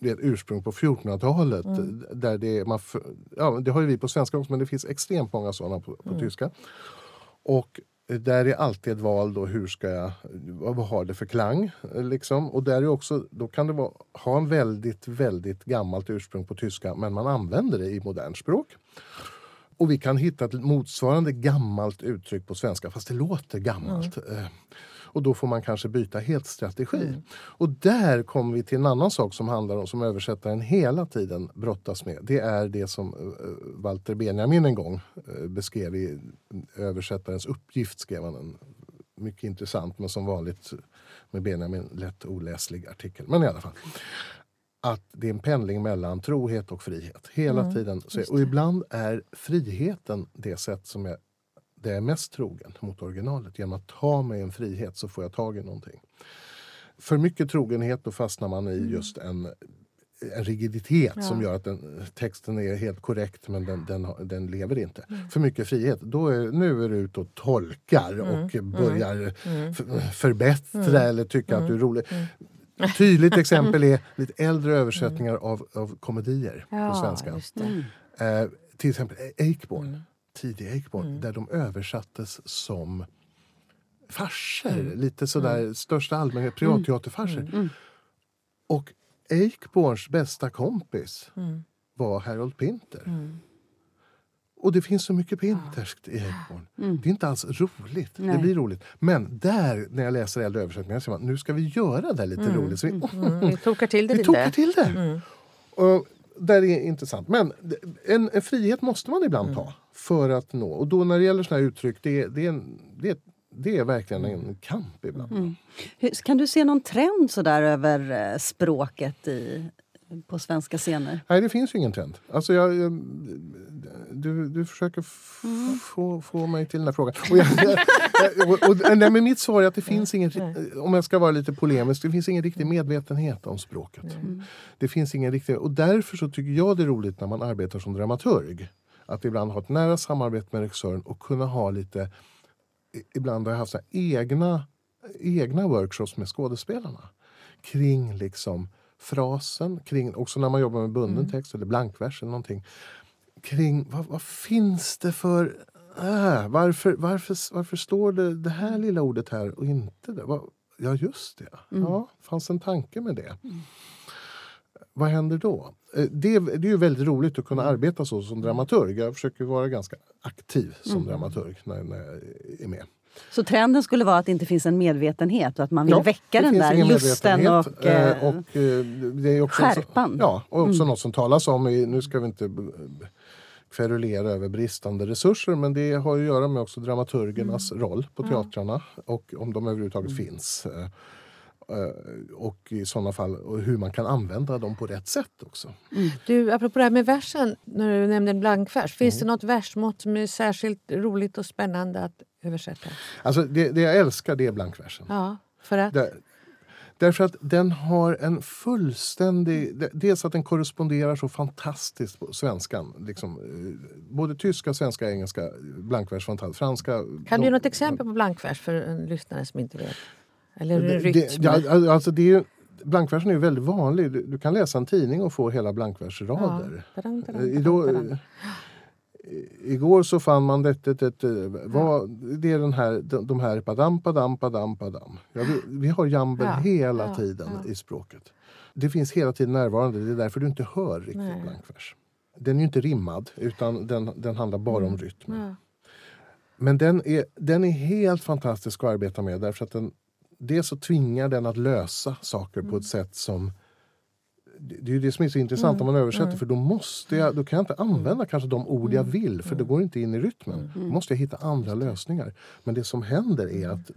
det är ett ursprung på 1400-talet. Där det, man, ja, det har ju vi på svenska också, men det finns extremt många såna på, på tyska. Och där är alltid ett val då, hur ska jag, vad har det för klang? Liksom. Och där är också, då kan det vara, ha en väldigt, väldigt gammalt ursprung på tyska men man använder det i modernt språk. Och vi kan hitta ett motsvarande gammalt uttryck på svenska fast det låter gammalt. Eh, Och då får man kanske byta helt strategi. Och där kommer vi till en annan sak som handlar om som översättaren hela tiden brottas med. Det är det som eh, Walter Benjamin en gång eh, beskrev i översättarens uppgift. skrev han en mycket intressant men som vanligt med Benjamin lätt oläslig artikel. Men i alla fall. Att det är en pendling mellan trohet och frihet. Hela tiden. Så, och ibland är friheten det sätt som jag det är mest trogen mot originalet. Genom att ta mig en frihet så får jag tag i någonting. För mycket trogenhet då fastnar man i just en, en rigiditet som gör att den, texten är helt korrekt men den, den, den lever inte. För mycket frihet, då är, nu är du ute och tolkar och börjar f- förbättra eller tycka att du är rolig. Tydligt exempel är lite äldre översättningar av, av komedier på svenska. Eh, till exempel Eichborn, tidig Eichborn, där de översattes som farser. Lite sådär största allmänhet, privatteaterfarser. Och Eichborns bästa kompis var Harold Pinter. Och det finns så mycket pinterskt i Eichborn. Det är inte alls roligt. Det Nej. blir roligt. Men där, när jag läser äldre översättningar, så man nu ska vi göra det lite roligt. Så vi, Mm, vi tokar till det vi lite. till det. Och där är intressant. Men en, en frihet måste man ibland ta för att nå. Och då när det gäller såna här uttryck, det, det, en, det, det är verkligen en kamp ibland. Hur- Kan du se någon trend så där över eh, språket i, på svenska scener? Nej, det finns ju ingen trend. Alltså jag, jag, du, du försöker f- få, få mig till den här frågan. Och jag, jag, och, och, nej, men mitt svar är att det finns ingen, om jag ska vara lite polemisk, det finns ingen riktig medvetenhet om språket. Det finns ingen riktig, och därför så tycker jag det är roligt när man arbetar som dramaturg. Att ibland ha ett nära samarbete med regissören och kunna ha lite... Ibland har jag haft så egna, egna workshops med skådespelarna kring liksom frasen, kring, också när man jobbar med bunden text eller blankvers eller någonting. Kring vad, vad finns det för... Äh, varför, varför, varför står det det här lilla ordet här och inte det? Vad, ja, just det. Ja, fanns en tanke med det. Vad händer då? Eh, Det, är- det är ju väldigt roligt att kunna arbeta så som dramaturg. Jag försöker vara ganska aktiv som dramaturg när, när jag är med. Så trenden skulle vara att det inte finns en medvetenhet och att man vill väcka det den där lusten och, eh, eh, och eh, det är också skärpan. ja, och också något som talas om. I, nu ska vi inte kverulera över bristande resurser men det har att göra med också dramaturgernas roll på teatrarna och om de överhuvudtaget finns. Eh, Och i sådana fall och hur man kan använda dem på rätt sätt också. Du, apropå det här med versen, när du nämnde en blankvers. Finns Mm. det något versmått som är särskilt roligt och spännande att översätta? Alltså det, det jag älskar det är blankversen. Ja, för att? Där, därför att den har en fullständig... de- Dels att den korresponderar så fantastiskt på svenskan. Liksom, eh, både tyska, svenska, engelska, blankvers. Franska... Kan du ge något exempel på blankvers för en lyssnare som inte vet? Eller rytm? det, ja, alltså det är, blankversen är väldigt vanlig. Du, du kan läsa en tidning och få hela blankversrader. Ja. Eh, i- Igår så fann man det, det, det, det, vad, det är den här, de, de här padam, padam, padam, padam. Ja, vi, vi har jambel Ja, hela ja, tiden ja. i språket. Det finns hela tiden närvarande, det är därför du inte hör riktigt Nej. blankvers. Den är ju inte rimmad utan den, den handlar bara om rytmen. Ja. Men den är, den är helt fantastisk att arbeta med därför att den, dels så tvingar den att lösa saker på ett sätt som det är ju det som är så intressant om man översätter för då måste jag, då kan jag inte använda kanske de ord jag vill för det går inte in i rytmen. Då måste jag hitta andra lösningar. Men det som händer är att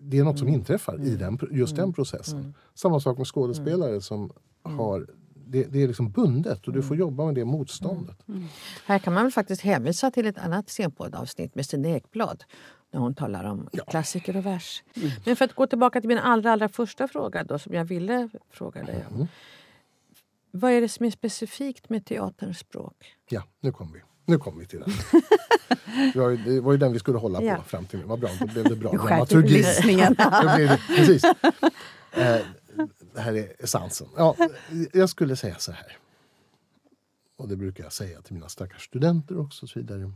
det är något som inträffar i den, just den processen. Samma sak med skådespelare som har det, det är liksom bundet och du får jobba med det motståndet. Här kan man väl faktiskt hänvisa till ett annat scenpoddavsnitt med Stina Ekblad när hon talar om klassiker och vers. Men för att gå tillbaka till min allra, allra första fråga då, som jag ville fråga dig om. Vad är det som är specifikt med teaterns språk? Ja, nu kom vi. Nu kom vi till den. Det var, ju, den vi skulle hålla på Ja. fram till nu. Vad bra, då blev det bra dramaturgi. precis. Eh, det här är essensen. Ja, jag skulle säga så här. Och det brukar jag säga till mina stackars studenter också. Så vidare.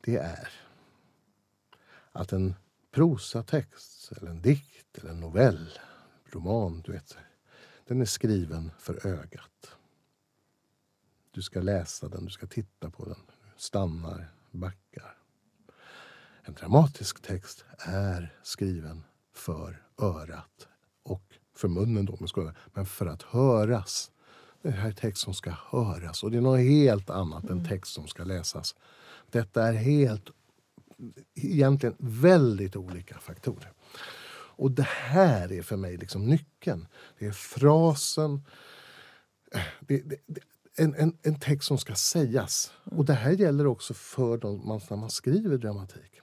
Det är att en prosatext, eller en dikt, eller en novell, roman, du vet. Den är skriven för ögat. Du ska läsa den, du ska titta på den. Stannar, backar. En dramatisk text är skriven för örat och för munnen då, säga, men för att höras. Det här är text som ska höras och det är något helt annat än text som ska läsas. Detta är helt, egentligen väldigt olika faktorer. Och det här är för mig liksom nyckeln. Det är frasen, det, det, det, en, en, en text som ska sägas. Och det här gäller också för de, man, när man skriver dramatik.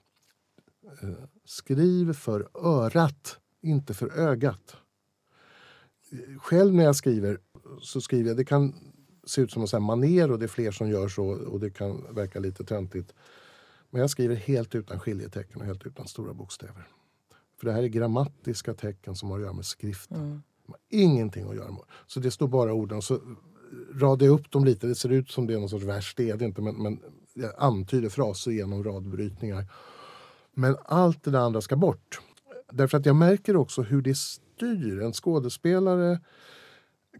Eh, skriv för örat, inte för ögat. Själv när jag skriver så skriver jag, det kan se ut som en maner och det är fler som gör så och det kan verka lite töntigt. Men jag skriver helt utan skiljetecken och helt utan stora bokstäver. För det här är grammatiska tecken som har att göra med skriften. De har ingenting att göra med. Så det står bara orden. Så radar jag upp dem lite. Det ser ut som det är någon sorts vers, det är det inte. Men, men jag antyder fraser genom radbrytningar. Men allt det andra ska bort. Därför att jag märker också hur det styr. En skådespelare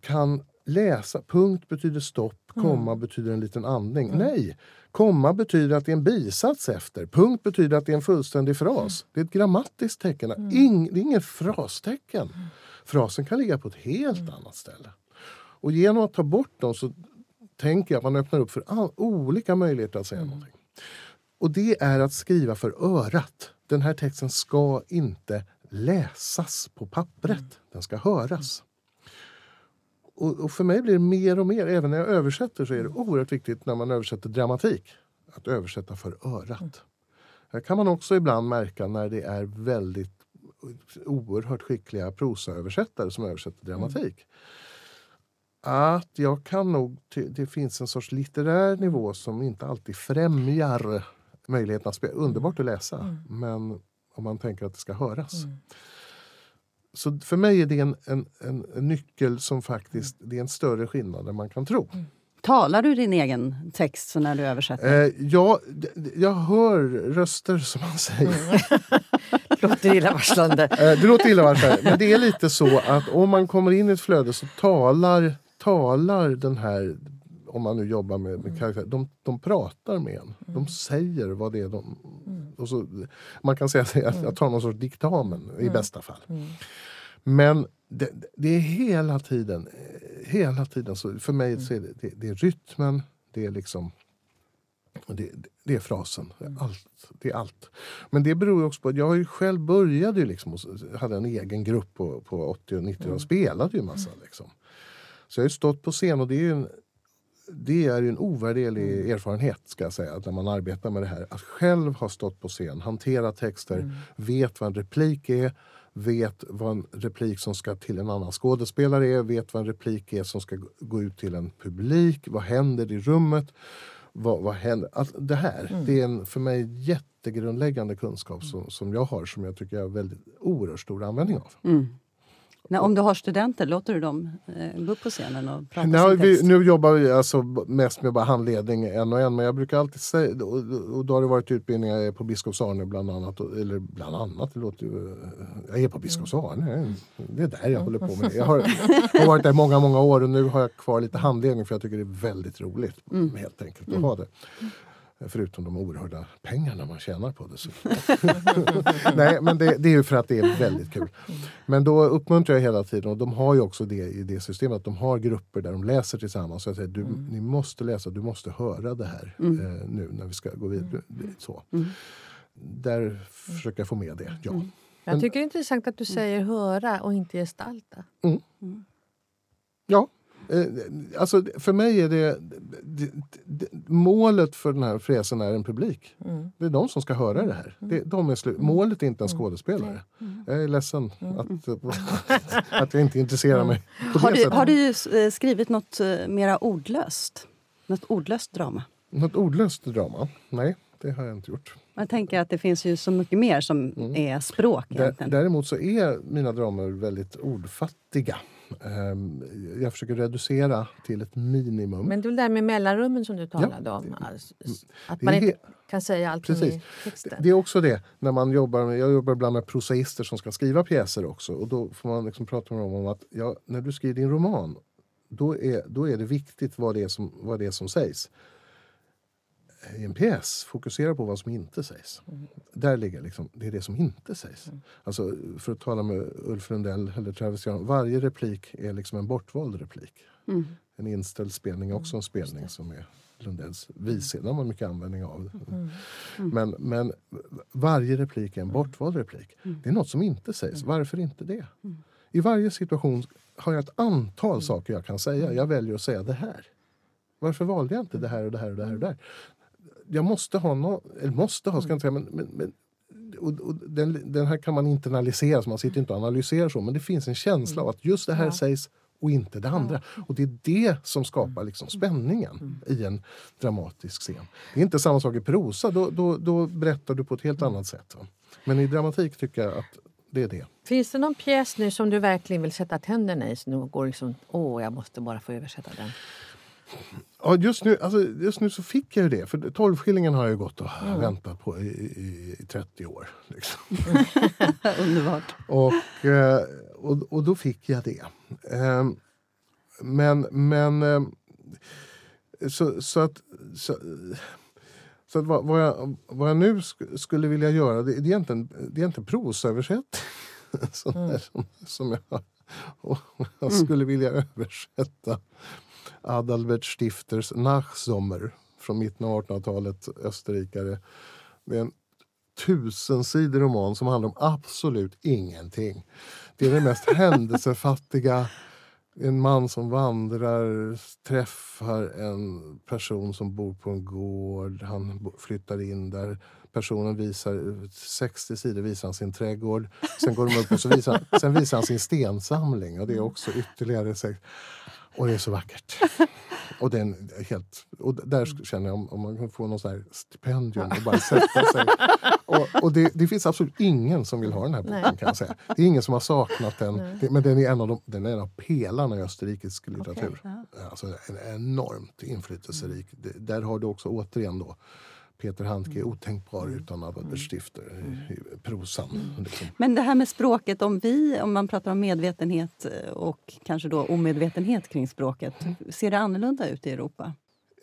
kan läsa. Punkt betyder stopp, komma betyder en liten andning. Nej, komma betyder att det är en bisats efter. Punkt betyder att det är en fullständig fras. Det är ett grammatiskt tecken. Ing, det är inget frastecken. Frasen kan ligga på ett helt annat ställe. Och genom att ta bort dem så tänker jag att man öppnar upp för olika möjligheter att säga någonting. Och det är att skriva för örat. Den här texten ska inte läsas på pappret. Den ska höras. Och, och för mig blir det mer och mer, även när jag översätter så är det oerhört viktigt när man översätter dramatik, att översätta för örat. Här kan man också ibland märka när det är väldigt oerhört skickliga prosaöversättare som översätter dramatik. Att jag kan nog, det finns en sorts litterär nivå som inte alltid främjar möjligheten att spela. Underbart att läsa, men om man tänker att det ska höras. Så för mig är det en, en, en, nyckel som faktiskt, det är en större skillnad än man kan tro. Talar du din egen text så när du översätter? Eh, ja, jag hör röster som man säger. Låter illavarslande. Eh, det låter illavarslande, men det är lite så att om man kommer in i ett flöde så talar, talar den här, om man nu jobbar med, med karaktär, de, de pratar med en. De säger vad det är de... Och så, man kan säga att jag tar någon sorts diktamen i bästa fall. Men det, det är hela tiden, hela tiden så för mig så är det, det, det är rytmen, det är liksom det, det är frasen. Allt, det är allt. Men det beror också på att jag ju själv började ju liksom och hade en egen grupp på, på 80 och 90 och spelade ju massa. Liksom. Så jag har stått på scen och det är ju en, det är ju en ovärderlig erfarenhet ska jag säga, att när man arbetar med det här. Att själv ha stått på scen, hanterat texter, vet vad en replik är, vet vad en replik som ska till en annan skådespelare är, vet vad en replik är som ska gå- ut till en publik, vad händer i rummet, vad, vad händer? Allt det här, det är en för mig jättegrundläggande kunskap som, som jag har som jag tycker jag har väldigt oerhört stor användning av. När, om du har studenter, låter du dem eh, gå upp på scenen och prata Nej, sin vi, text? nu jobbar vi alltså mest med bara handledning en och en. Men jag brukar alltid säga, och, och då har det varit utbildningar på Biskops Arne bland annat. Eller bland annat, det låter ju... Jag är på Biskops Arne, det är där jag håller på med. Jag har, har varit där många, många år och nu har jag kvar lite handledning för jag tycker det är väldigt roligt. Helt enkelt att ha det. Förutom de oerhörda pengarna man tjänar på det. Nej, men det, det, är ju för att det är väldigt kul. Men då uppmuntrar jag hela tiden, och de har ju också det i det systemet, att de har grupper där de läser tillsammans. Så jag säger, du, mm. Ni måste läsa, du måste höra det här mm. eh, nu när vi ska gå vidare. Så. Mm. Där försöker jag få med det, ja. Mm. Jag tycker det är intressant att du säger höra och inte gestalta. Mm. Ja, alltså, för mig är det, det, det, Målet för den här fräsen är en publik. Mm. Det är de som ska höra det här. Det, de är slu, mm. målet är inte en mm. skådespelare. Mm. Jag är ledsen mm. att, att jag inte intresserar mig har du. Har du eh, skrivit något eh, mera ordlöst? Något ordlöst drama? Något ordlöst drama? Nej, det har jag inte gjort. Jag tänker att det finns ju så mycket mer som mm. är språk. Däremot så är mina dramer väldigt ordfattiga. Ehm, jag försöker reducera till ett minimum. Men det är där med mellanrummen som du talade ja, om. Alltså, att man inte kan säga allt i texten. Det är också det. När man jobbar med, jag jobbar ibland med prosaister som ska skriva pjäser också. Och då får man liksom prata med dem om att ja, när du skriver din roman då är, då är det viktigt vad det är som, vad det är som sägs i en pjäs fokuserar på vad som inte sägs. Mm. Där ligger liksom, det är det som inte sägs. Mm. Alltså, för att tala med Ulf Lundell eller Travis Young, varje replik är liksom en bortvald replik. Mm. En inställd spelning är också en spelning som är Lundells vishet. Den har man mycket användning av. Mm. Mm. Men, men varje replik är en bortvald replik. Mm. Det är något som inte sägs. Varför inte det? I varje situation har jag ett antal saker jag kan säga. Jag väljer att säga det här. Varför valde jag inte det här och det här och det här? Och det här? Jag måste ha något, eller måste ha, ska jag inte säga, men, men, men och, och den, den, här kan man internalisera, så man sitter inte och analyserar så, men det finns en känsla av att just det här ja. sägs och inte det andra. Och det är det som skapar liksom spänningen mm. i en dramatisk scen. Det är inte samma sak i prosa, då, då, då berättar du på ett helt annat sätt. Va? Men i dramatik tycker jag att det är det. Finns det någon pjäs nu som du verkligen vill sätta tänderna i? Så nu går liksom, åh, jag måste bara få översätta den. Ja, just nu, alltså, just nu så fick jag ju det. För tolvskillingen har jag gått och mm. väntat på i, i, i 30 år. Liksom. Underbart. Och, eh, och, och då fick jag det. Ehm, men, men ehm, så, så att... Så, så att vad, vad, jag, vad jag nu skulle vilja göra det är egentligen, det är egentligen prosöversättning. mm. som, som jag, och jag skulle mm. vilja översätta Adalbert Stifters Nachsommer från mitten av 1800-talet, österrikare. Det är en tusensidig roman som handlar om absolut ingenting. Det är det mest händelsefattiga. En man som vandrar träffar en person som bor på en gård. Han flyttar in där. Personen visar 60 sidor visar han sin trädgård. Sen går de upp och så visar, sen visar han sin stensamling. Och det är också ytterligare och det är så vackert. Och, den helt, och där känner jag om, om man kan få någon sån stipendium och bara sätta sig. Och, och det, det, finns absolut ingen som vill ha den här boken Nej. kan jag säga. Det är ingen som har saknat den. Det, men den är, en av de, den är en av pelarna i österrikisk litteratur. Okay. Alltså en enormt inflytelserik. Mm. Där har du också återigen då Peter Handke är mm. otänkbar mm. utan Albert mm. Stifter i prosan. Liksom. Men det här med språket, om vi, om man pratar om medvetenhet eh, och kanske då omedvetenhet kring språket, ser det annorlunda ut i Europa?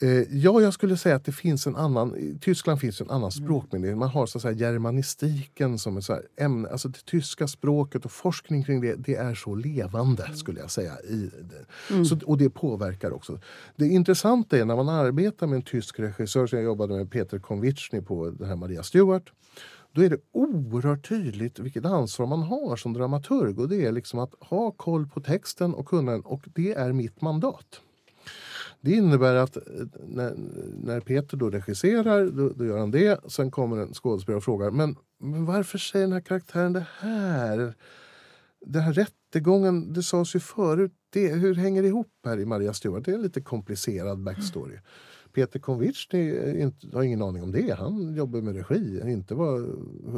Eh, ja, jag skulle säga att det finns en annan... I Tyskland finns en annan mm. språkmyndighet. Man har så att säga germanistiken som ett så ämne. Alltså det tyska språket och forskning kring det, det är så levande mm. skulle jag säga. I mm. så, och det påverkar också. Det intressanta är när man arbetar med en tysk regissör, som jag jobbade med Peter Konvitschny på den här Maria Stewart. Då är det oerhört tydligt vilket ansvar man har som dramaturg. Och det är liksom att ha koll på texten och kunna och det är mitt mandat. Det innebär att eh, när, när Peter då regisserar, då, då, gör han det. Sen kommer en skådespelare och frågar men, men varför säger den här karaktären det här? Den här rättegången, det sades ju förut. Det, hur hänger det ihop här i Maria Stuart? Det är en lite komplicerad backstory. Mm. Peter Konvitsch har ingen aning om det. Han jobbar med regi. Inte var,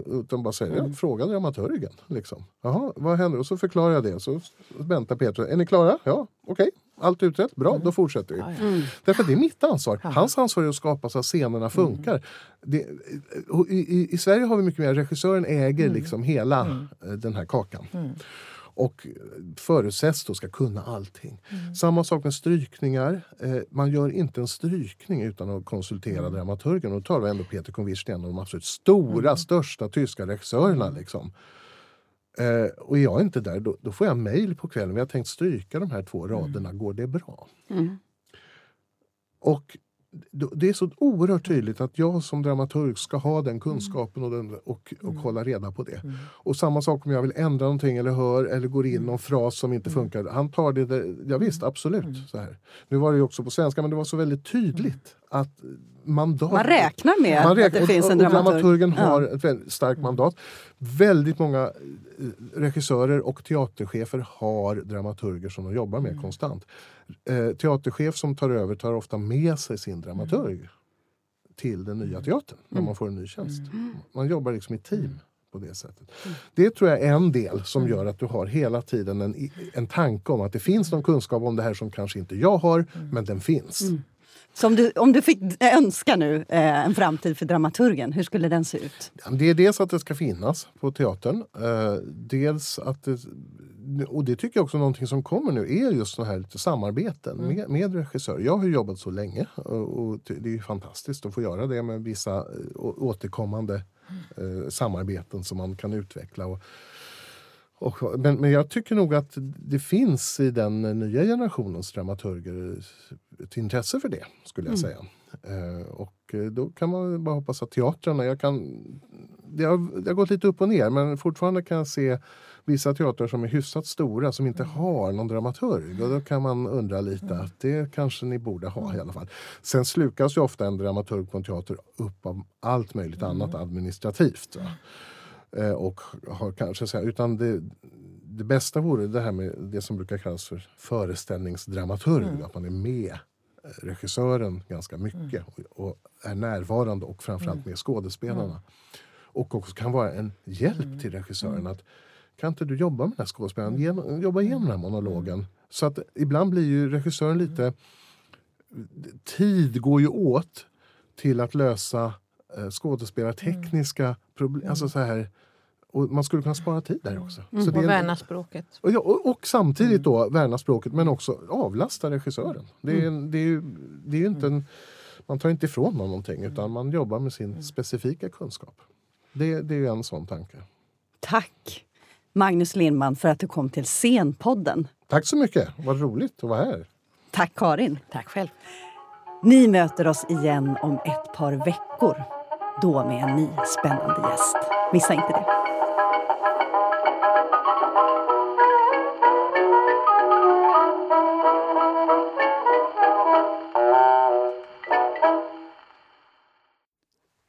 utan bara säger mm. fråga dramaturgen. Liksom. Jaha, vad händer? Och så förklarar jag det. Så väntar Peter. Är ni klara? Ja, okej. Okay. Allt utrett? Bra, mm. då fortsätter vi. Mm. Därför det är mitt ansvar. Hans ansvar är att skapa så att scenerna mm. funkar. Det, i, i, Sverige har vi mycket mer, regissören äger mm. liksom hela mm. Eh, den här kakan. och förutsätts då ska kunna allting. Samma sak med strykningar. Eh, man gör inte en strykning utan att konsultera dramaturgen. Och då talar vi ändå Peter Convirt, en av de absolut stora, största tyska regissörerna. Liksom. Eh, och är jag inte där, då, då får jag mejl på kvällen. Vi har tänkt stryka de här två raderna. Går det bra? Och d- det är så oerhört tydligt att jag som dramaturg ska ha den kunskapen och, den, och, och hålla reda på det. Och samma sak om jag vill ändra någonting eller hör eller går in någon fras som inte funkar. Han tar det, där- ja, visst, absolut. Så här. Nu var det ju också på svenska men det var så väldigt tydligt att mandat... Man räknar med Man att det räknar- finns och, en och dramaturg. dramaturgen Ja. har ett väldigt starkt mandat. Väldigt många eh, regissörer och teaterchefer har dramaturger som de jobbar med konstant. Eh, teaterchef som tar över tar ofta med sig sin dramaturg till den nya teatern när man får en ny tjänst. Man jobbar liksom i team på det sättet. Det tror jag är en del som gör att du har hela tiden en, en tanke om att det finns någon kunskap om det här som kanske inte jag har, men den finns. Så om du, om du fick önska nu eh, en framtid för dramaturgen, hur skulle den se ut? Det är dels att det ska finnas på teatern. Eh, dels att det, och det tycker jag också någonting som kommer nu är just sådana här lite samarbeten med, med regissörer. Jag har jobbat så länge och, och det är fantastiskt att få göra det med vissa eh, å- återkommande eh, samarbeten som man kan utveckla. Och, och, men, men jag tycker nog att det finns i den nya generationens dramaturger ett intresse för det, skulle jag säga. Eh, och eh, då kan man bara hoppas att teatrarna, jag kan, det, har, det har gått lite upp och ner men fortfarande kan jag se vissa teatrar som är hyfsat stora som inte har någon dramaturg. Och då kan man undra lite att det kanske ni borde ha i alla fall. Sen slukas ju ofta en dramaturg på en teater upp av allt möjligt annat administrativt. Va? Eh, och har kanske så här, utan det, det bästa vore det här med det som brukar kallas för föreställningsdramaturg. Att man är med eh, regissören ganska mycket och, och är närvarande och framförallt med skådespelarna. Och också kan vara en hjälp till regissören. att Kan inte du jobba med den här skådespelaren? Gen, jobba igenom den här monologen. Så att ibland blir ju regissören lite... Tid går ju åt till att lösa eh, skådespelartekniska problem. Alltså så här, och man skulle kunna spara tid där också. Så det Och värna språket. och, ja, och, och samtidigt då värna språket men också avlasta regissören. Det är, en- det är, det är ju inte en, man tar inte ifrån någon någonting utan man jobbar med sin specifika kunskap. Det, det är en sån tanke. Tack Magnus Lindman för att du kom till Scenpodden. Tack så mycket, vad roligt att vara här. Tack Karin. Tack själv. Ni möter oss igen om ett par veckor. Då med en ny spännande gäst. Missa inte det.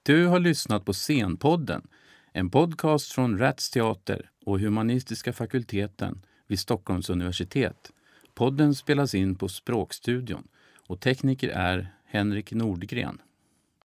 Du har lyssnat på Scenpodden, en podcast från Rats Teater och Humanistiska fakulteten vid Stockholms universitet. Podden spelas in på Språkstudion och tekniker är Henrik Nordgren.